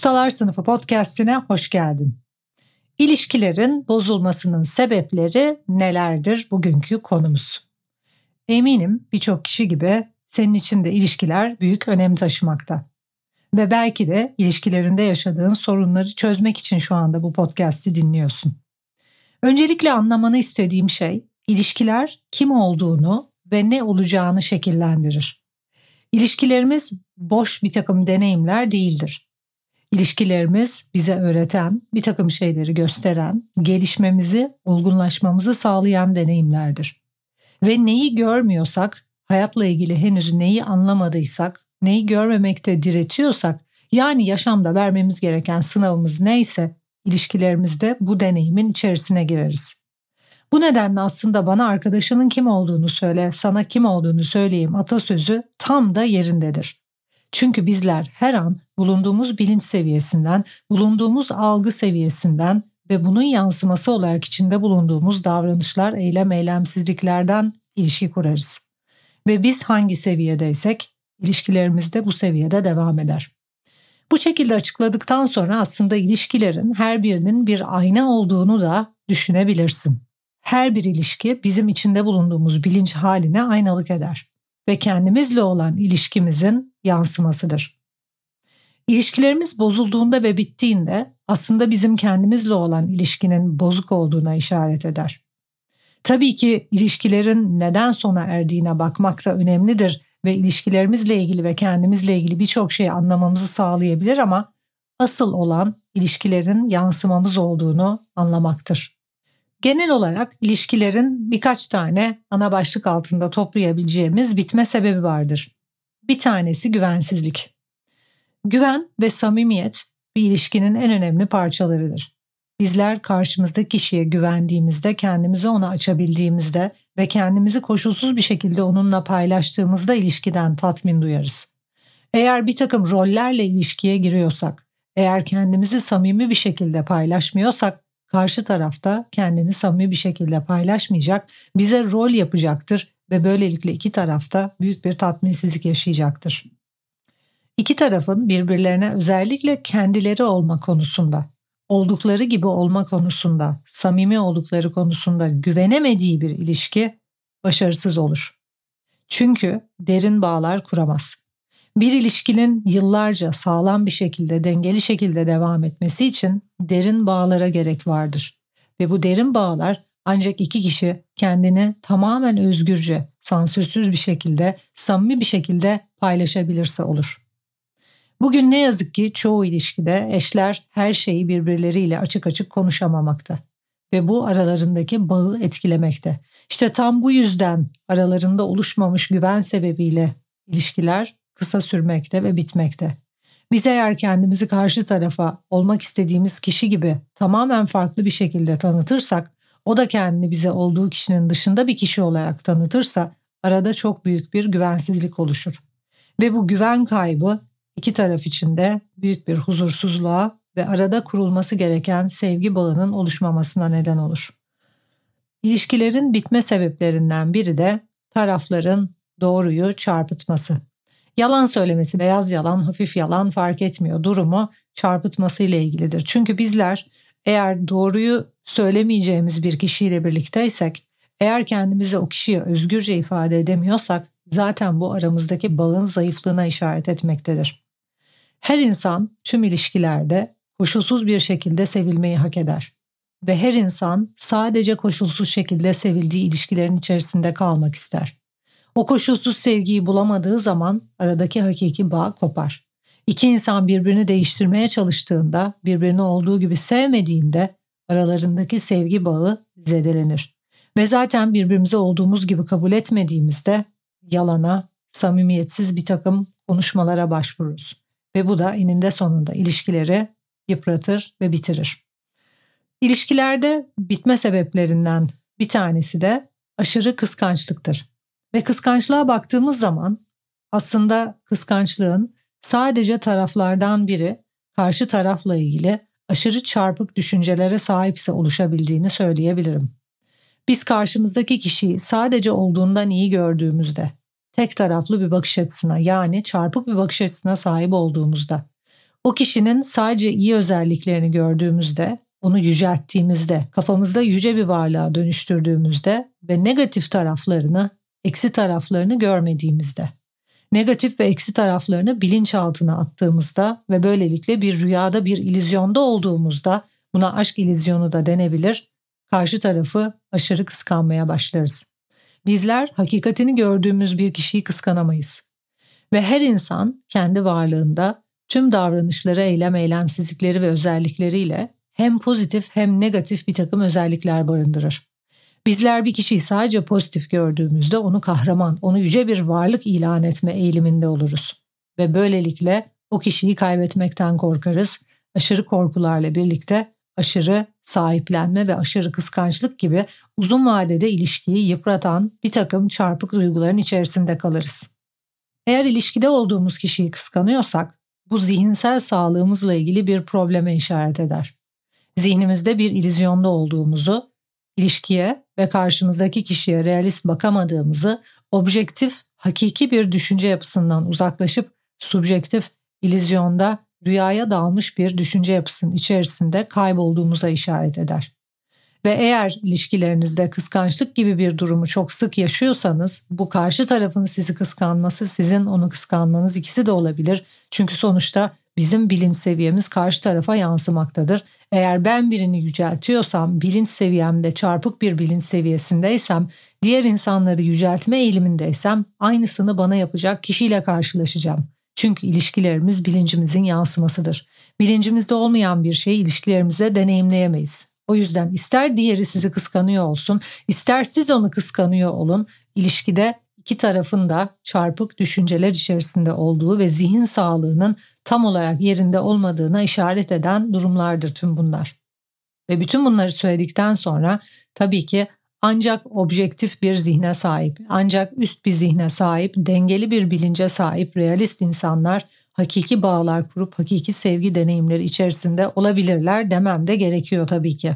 Ustalar Sınıfı podcastine hoş geldin. İlişkilerin bozulmasının sebepleri nelerdir bugünkü konumuz. Eminim birçok kişi gibi senin için de ilişkiler büyük önem taşımakta. Ve belki de ilişkilerinde yaşadığın sorunları çözmek için şu anda bu podcast'i dinliyorsun. Öncelikle anlamanı istediğim şey ilişkiler kim olduğunu ve ne olacağını şekillendirir. İlişkilerimiz boş bir takım deneyimler değildir. İlişkilerimiz bize öğreten, bir takım şeyleri gösteren, gelişmemizi, olgunlaşmamızı sağlayan deneyimlerdir. Ve neyi görmüyorsak, hayatla ilgili henüz neyi anlamadıysak, neyi görmemekte diretiyorsak, yani yaşamda vermemiz gereken sınavımız neyse, ilişkilerimizde bu deneyimin içerisine gireriz. Bu nedenle aslında bana arkadaşının kim olduğunu söyle, sana kim olduğunu söyleyeyim atasözü tam da yerindedir. Çünkü bizler her an bulunduğumuz bilinç seviyesinden, bulunduğumuz algı seviyesinden ve bunun yansıması olarak içinde bulunduğumuz davranışlar, eylem, eylemsizliklerden ilişki kurarız. Ve biz hangi seviyedeysek ilişkilerimiz de bu seviyede devam eder. Bu şekilde açıkladıktan sonra aslında ilişkilerin her birinin bir ayna olduğunu da düşünebilirsin. Her bir ilişki bizim içinde bulunduğumuz bilinç haline aynalık eder ve kendimizle olan ilişkimizin yansımasıdır. İlişkilerimiz bozulduğunda ve bittiğinde aslında bizim kendimizle olan ilişkinin bozuk olduğuna işaret eder. Tabii ki ilişkilerin neden sona erdiğine bakmak da önemlidir ve ilişkilerimizle ilgili ve kendimizle ilgili birçok şey anlamamızı sağlayabilir ama asıl olan ilişkilerin yansımamız olduğunu anlamaktır. Genel olarak ilişkilerin birkaç tane ana başlık altında toplayabileceğimiz bitme sebebi vardır. Bir tanesi güvensizlik. Güven ve samimiyet bir ilişkinin en önemli parçalarıdır. Bizler karşımızdaki kişiye güvendiğimizde, kendimizi ona açabildiğimizde ve kendimizi koşulsuz bir şekilde onunla paylaştığımızda ilişkiden tatmin duyarız. Eğer bir takım rollerle ilişkiye giriyorsak, eğer kendimizi samimi bir şekilde paylaşmıyorsak karşı tarafta kendini samimi bir şekilde paylaşmayacak, bize rol yapacaktır ve böylelikle iki tarafta büyük bir tatminsizlik yaşayacaktır. İki tarafın birbirlerine özellikle kendileri olma konusunda, oldukları gibi olma konusunda, samimi oldukları konusunda güvenemediği bir ilişki başarısız olur. Çünkü derin bağlar kuramaz. Bir ilişkinin yıllarca sağlam bir şekilde, dengeli şekilde devam etmesi için derin bağlara gerek vardır. Ve bu derin bağlar ancak iki kişi kendini tamamen özgürce, sansürsüz bir şekilde, samimi bir şekilde paylaşabilirse olur. Bugün ne yazık ki çoğu ilişkide eşler her şeyi birbirleriyle açık açık konuşamamakta ve bu aralarındaki bağı etkilemekte. İşte tam bu yüzden aralarında oluşmamış güven sebebiyle ilişkiler kısa sürmekte ve bitmekte. Biz eğer kendimizi karşı tarafa olmak istediğimiz kişi gibi tamamen farklı bir şekilde tanıtırsak, o da kendini bize olduğu kişinin dışında bir kişi olarak tanıtırsa arada çok büyük bir güvensizlik oluşur. Ve bu güven kaybı iki taraf için de büyük bir huzursuzluğa ve arada kurulması gereken sevgi bağının oluşmamasına neden olur. İlişkilerin bitme sebeplerinden biri de tarafların doğruyu çarpıtması. Yalan söylemesi, beyaz yalan, hafif yalan fark etmiyor. Durumu çarpıtması ile ilgilidir. Çünkü bizler eğer doğruyu söylemeyeceğimiz bir kişiyle birlikteysek, eğer kendimizi o kişiye özgürce ifade edemiyorsak zaten bu aramızdaki bağın zayıflığına işaret etmektedir. Her insan tüm ilişkilerde koşulsuz bir şekilde sevilmeyi hak eder ve her insan sadece koşulsuz şekilde sevildiği ilişkilerin içerisinde kalmak ister. O koşulsuz sevgiyi bulamadığı zaman aradaki hakiki bağ kopar. İki insan birbirini değiştirmeye çalıştığında, birbirini olduğu gibi sevmediğinde aralarındaki sevgi bağı zedelenir. Ve zaten birbirimize olduğumuz gibi kabul etmediğimizde yalana, samimiyetsiz bir takım konuşmalara başvururuz. Ve bu da eninde sonunda ilişkileri yıpratır ve bitirir. İlişkilerde bitme sebeplerinden bir tanesi de aşırı kıskançlıktır. Ve kıskançlığa baktığımız zaman aslında kıskançlığın sadece taraflardan biri karşı tarafla ilgili aşırı çarpık düşüncelere sahipse oluşabildiğini söyleyebilirim. Biz karşımızdaki kişiyi sadece olduğundan iyi gördüğümüzde, tek taraflı bir bakış açısına yani çarpık bir bakış açısına sahip olduğumuzda, o kişinin sadece iyi özelliklerini gördüğümüzde, onu yücelttiğimizde, kafamızda yüce bir varlığa dönüştürdüğümüzde ve negatif taraflarını, eksi taraflarını görmediğimizde negatif ve eksi taraflarını bilinçaltına attığımızda ve böylelikle bir rüyada bir ilizyonda olduğumuzda buna aşk ilizyonu da denebilir. Karşı tarafı aşırı kıskanmaya başlarız. Bizler hakikatini gördüğümüz bir kişiyi kıskanamayız. Ve her insan kendi varlığında tüm davranışları, eylem, eylemsizlikleri ve özellikleriyle hem pozitif hem negatif bir takım özellikler barındırır. Bizler bir kişiyi sadece pozitif gördüğümüzde onu kahraman, onu yüce bir varlık ilan etme eğiliminde oluruz. Ve böylelikle o kişiyi kaybetmekten korkarız. Aşırı korkularla birlikte aşırı sahiplenme ve aşırı kıskançlık gibi uzun vadede ilişkiyi yıpratan bir takım çarpık duyguların içerisinde kalırız. Eğer ilişkide olduğumuz kişiyi kıskanıyorsak bu zihinsel sağlığımızla ilgili bir probleme işaret eder. Zihnimizde bir ilizyonda olduğumuzu ilişkiye ve karşımızdaki kişiye realist bakamadığımızı, objektif, hakiki bir düşünce yapısından uzaklaşıp subjektif, ilizyonda, rüyaya dalmış bir düşünce yapısının içerisinde kaybolduğumuza işaret eder. Ve eğer ilişkilerinizde kıskançlık gibi bir durumu çok sık yaşıyorsanız bu karşı tarafın sizi kıskanması sizin onu kıskanmanız ikisi de olabilir. Çünkü sonuçta bizim bilinç seviyemiz karşı tarafa yansımaktadır. Eğer ben birini yüceltiyorsam, bilinç seviyemde çarpık bir bilinç seviyesindeysem, diğer insanları yüceltme eğilimindeysem aynısını bana yapacak kişiyle karşılaşacağım. Çünkü ilişkilerimiz bilincimizin yansımasıdır. Bilincimizde olmayan bir şeyi ilişkilerimize deneyimleyemeyiz. O yüzden ister diğeri sizi kıskanıyor olsun, ister siz onu kıskanıyor olun, ilişkide iki tarafın da çarpık düşünceler içerisinde olduğu ve zihin sağlığının tam olarak yerinde olmadığına işaret eden durumlardır tüm bunlar. Ve bütün bunları söyledikten sonra tabii ki ancak objektif bir zihne sahip, ancak üst bir zihne sahip, dengeli bir bilince sahip realist insanlar hakiki bağlar kurup hakiki sevgi deneyimleri içerisinde olabilirler demem de gerekiyor tabii ki.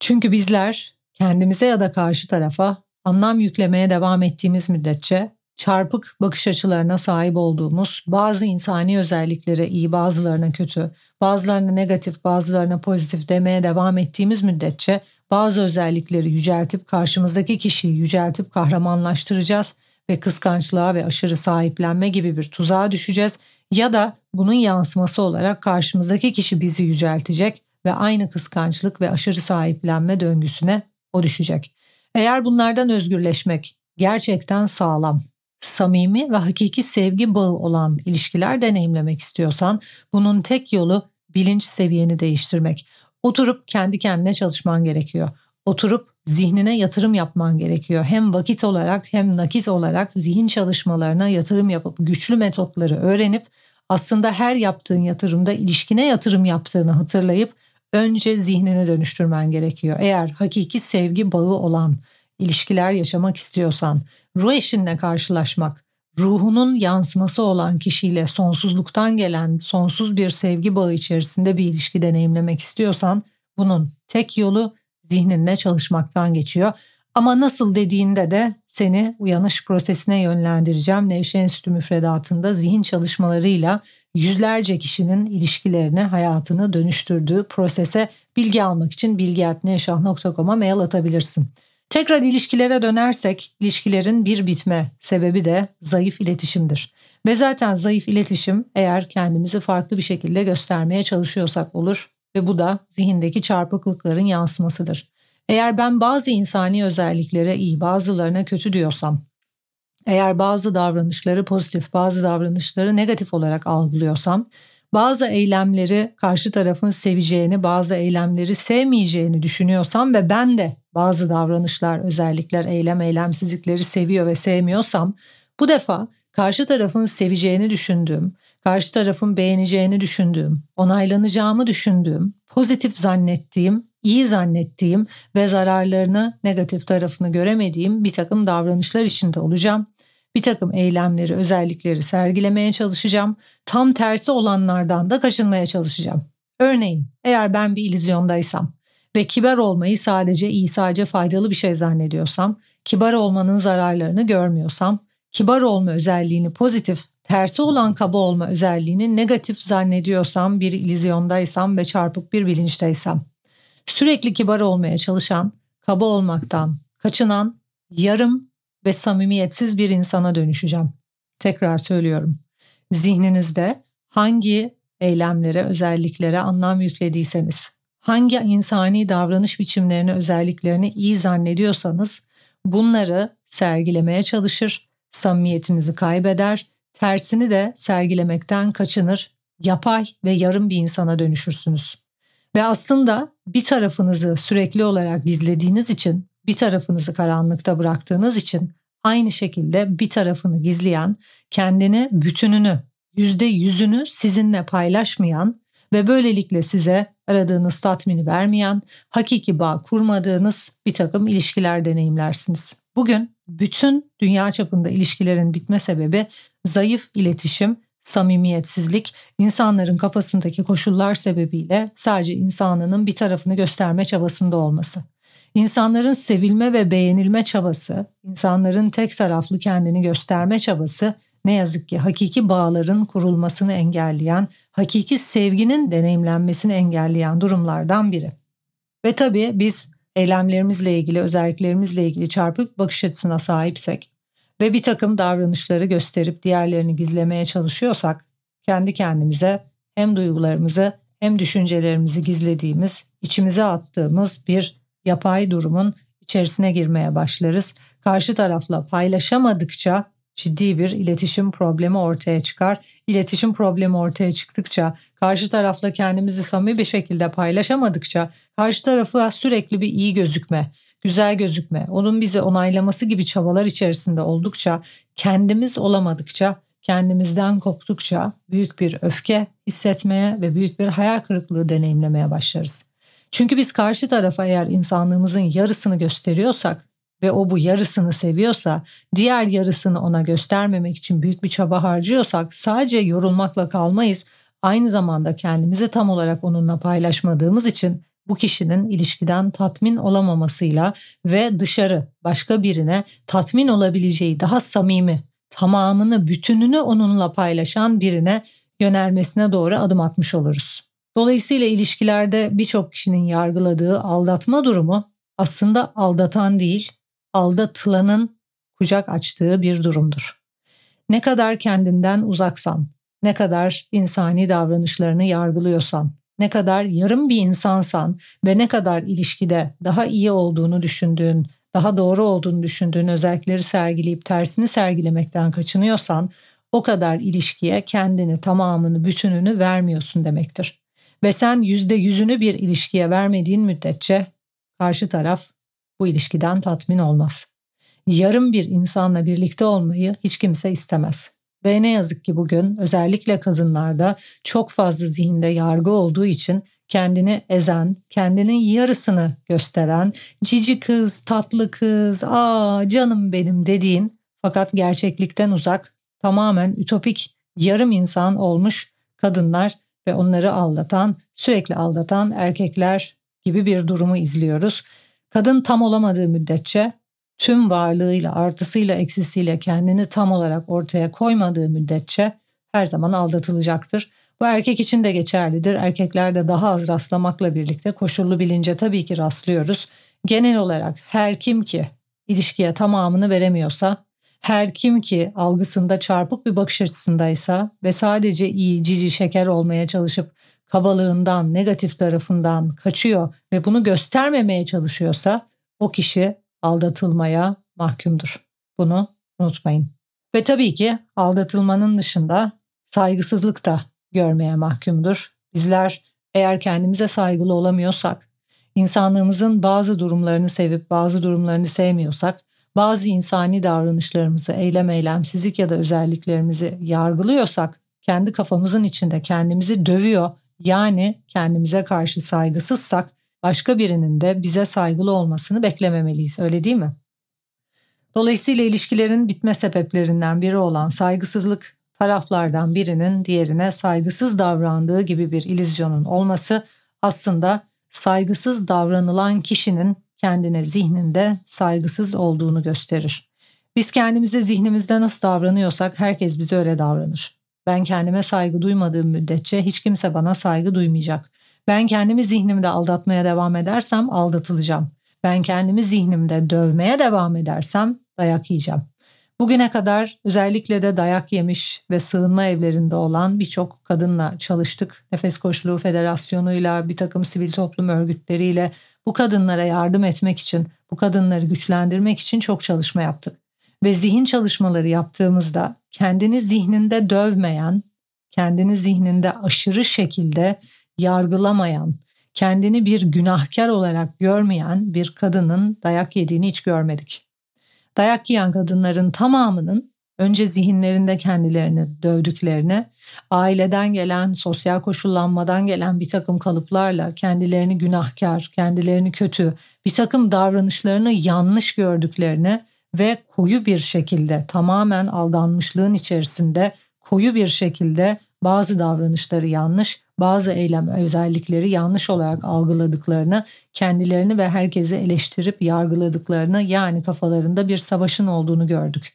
Çünkü bizler kendimize ya da karşı tarafa anlam yüklemeye devam ettiğimiz müddetçe çarpık bakış açılarına sahip olduğumuz, bazı insani özelliklere iyi, bazılarına kötü, bazılarına negatif, bazılarına pozitif demeye devam ettiğimiz müddetçe bazı özellikleri yüceltip karşımızdaki kişiyi yüceltip kahramanlaştıracağız ve kıskançlığa ve aşırı sahiplenme gibi bir tuzağa düşeceğiz ya da bunun yansıması olarak karşımızdaki kişi bizi yüceltecek ve aynı kıskançlık ve aşırı sahiplenme döngüsüne o düşecek. Eğer bunlardan özgürleşmek gerçekten sağlam, samimi ve hakiki sevgi bağı olan ilişkiler deneyimlemek istiyorsan bunun tek yolu bilinç seviyeni değiştirmek. Oturup kendi kendine çalışman gerekiyor. Oturup zihnine yatırım yapman gerekiyor. Hem vakit olarak hem nakit olarak zihin çalışmalarına yatırım yapıp güçlü metotları öğrenip aslında her yaptığın yatırımda ilişkine yatırım yaptığını hatırlayıp önce zihnini dönüştürmen gerekiyor. Eğer hakiki sevgi bağı olan ilişkiler yaşamak istiyorsan, ruh eşinle karşılaşmak, ruhunun yansıması olan kişiyle sonsuzluktan gelen sonsuz bir sevgi bağı içerisinde bir ilişki deneyimlemek istiyorsan bunun tek yolu zihninle çalışmaktan geçiyor. Ama nasıl dediğinde de seni uyanış prosesine yönlendireceğim. Nevşehir Enstitü müfredatında zihin çalışmalarıyla yüzlerce kişinin ilişkilerini, hayatını dönüştürdüğü prosese bilgi almak için bilgi.nevşah.com'a mail atabilirsin. Tekrar ilişkilere dönersek ilişkilerin bir bitme sebebi de zayıf iletişimdir. Ve zaten zayıf iletişim eğer kendimizi farklı bir şekilde göstermeye çalışıyorsak olur ve bu da zihindeki çarpıklıkların yansımasıdır. Eğer ben bazı insani özelliklere iyi bazılarına kötü diyorsam, eğer bazı davranışları pozitif bazı davranışları negatif olarak algılıyorsam bazı eylemleri karşı tarafın seveceğini, bazı eylemleri sevmeyeceğini düşünüyorsam ve ben de bazı davranışlar, özellikler, eylem, eylemsizlikleri seviyor ve sevmiyorsam bu defa karşı tarafın seveceğini düşündüğüm, karşı tarafın beğeneceğini düşündüğüm, onaylanacağımı düşündüğüm, pozitif zannettiğim, iyi zannettiğim ve zararlarını, negatif tarafını göremediğim bir takım davranışlar içinde olacağım. Bir takım eylemleri, özellikleri sergilemeye çalışacağım. Tam tersi olanlardan da kaçınmaya çalışacağım. Örneğin eğer ben bir ilizyondaysam ve kibar olmayı sadece iyi, sadece faydalı bir şey zannediyorsam, kibar olmanın zararlarını görmüyorsam, kibar olma özelliğini pozitif, tersi olan kaba olma özelliğini negatif zannediyorsam, bir ilizyondaysam ve çarpık bir bilinçteysem, sürekli kibar olmaya çalışan, kaba olmaktan kaçınan, yarım ve samimiyetsiz bir insana dönüşeceğim. Tekrar söylüyorum. Zihninizde hangi eylemlere, özelliklere anlam yüklediyseniz, hangi insani davranış biçimlerini, özelliklerini iyi zannediyorsanız bunları sergilemeye çalışır, samimiyetinizi kaybeder, tersini de sergilemekten kaçınır, yapay ve yarım bir insana dönüşürsünüz. Ve aslında bir tarafınızı sürekli olarak gizlediğiniz için, bir tarafınızı karanlıkta bıraktığınız için aynı şekilde bir tarafını gizleyen, kendini bütününü, yüzde yüzünü sizinle paylaşmayan ve böylelikle size aradığınız tatmini vermeyen, hakiki bağ kurmadığınız bir takım ilişkiler deneyimlersiniz. Bugün bütün dünya çapında ilişkilerin bitme sebebi zayıf iletişim, samimiyetsizlik, insanların kafasındaki koşullar sebebiyle sadece insanının bir tarafını gösterme çabasında olması. İnsanların sevilme ve beğenilme çabası, insanların tek taraflı kendini gösterme çabası ne yazık ki hakiki bağların kurulmasını engelleyen, hakiki sevginin deneyimlenmesini engelleyen durumlardan biri. Ve tabii biz eylemlerimizle ilgili, özelliklerimizle ilgili çarpık bakış açısına sahipsek ve bir takım davranışları gösterip diğerlerini gizlemeye çalışıyorsak kendi kendimize hem duygularımızı hem düşüncelerimizi gizlediğimiz, içimize attığımız bir yapay durumun içerisine girmeye başlarız. Karşı tarafla paylaşamadıkça ciddi bir iletişim problemi ortaya çıkar. İletişim problemi ortaya çıktıkça, karşı tarafla kendimizi samimi bir şekilde paylaşamadıkça, karşı tarafı sürekli bir iyi gözükme, güzel gözükme, onun bizi onaylaması gibi çabalar içerisinde oldukça, kendimiz olamadıkça, kendimizden koptukça büyük bir öfke hissetmeye ve büyük bir hayal kırıklığı deneyimlemeye başlarız. Çünkü biz karşı tarafa eğer insanlığımızın yarısını gösteriyorsak ve o bu yarısını seviyorsa, diğer yarısını ona göstermemek için büyük bir çaba harcıyorsak sadece yorulmakla kalmayız. Aynı zamanda kendimizi tam olarak onunla paylaşmadığımız için bu kişinin ilişkiden tatmin olamamasıyla ve dışarı başka birine tatmin olabileceği daha samimi, tamamını, bütününü onunla paylaşan birine yönelmesine doğru adım atmış oluruz. Dolayısıyla ilişkilerde birçok kişinin yargıladığı aldatma durumu aslında aldatan değil, aldatılanın kucak açtığı bir durumdur. Ne kadar kendinden uzaksan, ne kadar insani davranışlarını yargılıyorsan, ne kadar yarım bir insansan ve ne kadar ilişkide daha iyi olduğunu düşündüğün, daha doğru olduğunu düşündüğün özellikleri sergileyip tersini sergilemekten kaçınıyorsan o kadar ilişkiye kendini tamamını bütününü vermiyorsun demektir. Ve sen yüzde yüzünü bir ilişkiye vermediğin müddetçe karşı taraf bu ilişkiden tatmin olmaz. Yarım bir insanla birlikte olmayı hiç kimse istemez. Ve ne yazık ki bugün özellikle kadınlarda çok fazla zihinde yargı olduğu için kendini ezen, kendinin yarısını gösteren, cici kız, tatlı kız, aa canım benim dediğin fakat gerçeklikten uzak, tamamen ütopik yarım insan olmuş kadınlar ve onları aldatan, sürekli aldatan erkekler gibi bir durumu izliyoruz. Kadın tam olamadığı müddetçe tüm varlığıyla, artısıyla, eksisiyle kendini tam olarak ortaya koymadığı müddetçe her zaman aldatılacaktır. Bu erkek için de geçerlidir. Erkeklerde daha az rastlamakla birlikte koşullu bilince tabii ki rastlıyoruz. Genel olarak her kim ki ilişkiye tamamını veremiyorsa, her kim ki algısında çarpık bir bakış açısındaysa ve sadece iyi, cici, şeker olmaya çalışıp kabalığından, negatif tarafından kaçıyor ve bunu göstermemeye çalışıyorsa o kişi aldatılmaya mahkumdur. Bunu unutmayın. Ve tabii ki aldatılmanın dışında saygısızlık da görmeye mahkumdur. Bizler eğer kendimize saygılı olamıyorsak, insanlığımızın bazı durumlarını sevip bazı durumlarını sevmiyorsak, bazı insani davranışlarımızı, eylem eylemsizlik ya da özelliklerimizi yargılıyorsak, kendi kafamızın içinde kendimizi dövüyor, yani kendimize karşı saygısızsak, başka birinin de bize saygılı olmasını beklememeliyiz. Öyle değil mi? Dolayısıyla ilişkilerin bitme sebeplerinden biri olan saygısızlık taraflardan birinin diğerine saygısız davrandığı gibi bir ilizyonun olması aslında saygısız davranılan kişinin kendine zihninde saygısız olduğunu gösterir. Biz kendimize zihnimizde nasıl davranıyorsak herkes bize öyle davranır. Ben kendime saygı duymadığım müddetçe hiç kimse bana saygı duymayacak. Ben kendimi zihnimde aldatmaya devam edersem aldatılacağım. Ben kendimi zihnimde dövmeye devam edersem dayak yiyeceğim. Bugüne kadar özellikle de dayak yemiş ve sığınma evlerinde olan birçok kadınla çalıştık. Nefes Koçluğu Federasyonu'yla, bir takım sivil toplum örgütleriyle bu kadınlara yardım etmek için, bu kadınları güçlendirmek için çok çalışma yaptık. Ve zihin çalışmaları yaptığımızda kendini zihninde dövmeyen, kendini zihninde aşırı şekilde yargılamayan, kendini bir günahkar olarak görmeyen bir kadının dayak yediğini hiç görmedik. Dayak yiyen kadınların tamamının önce zihinlerinde kendilerini dövdüklerini, aileden gelen, sosyal koşullanmadan gelen bir takım kalıplarla kendilerini günahkar, kendilerini kötü, bir takım davranışlarını yanlış gördüklerini ve koyu bir şekilde tamamen aldanmışlığın içerisinde koyu bir şekilde bazı davranışları yanlış, bazı eylem özellikleri yanlış olarak algıladıklarını, kendilerini ve herkesi eleştirip yargıladıklarını yani kafalarında bir savaşın olduğunu gördük.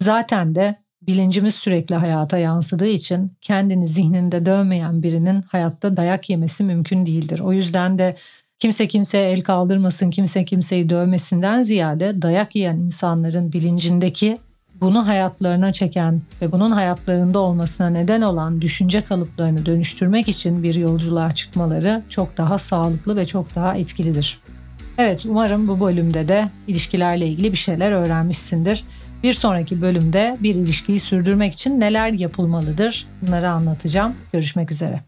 Zaten de bilincimiz sürekli hayata yansıdığı için kendini zihninde dövmeyen birinin hayatta dayak yemesi mümkün değildir. O yüzden de kimse kimseye el kaldırmasın, kimse kimseyi dövmesinden ziyade dayak yiyen insanların bilincindeki bunu hayatlarına çeken ve bunun hayatlarında olmasına neden olan düşünce kalıplarını dönüştürmek için bir yolculuğa çıkmaları çok daha sağlıklı ve çok daha etkilidir. Evet umarım bu bölümde de ilişkilerle ilgili bir şeyler öğrenmişsindir. Bir sonraki bölümde bir ilişkiyi sürdürmek için neler yapılmalıdır bunları anlatacağım. Görüşmek üzere.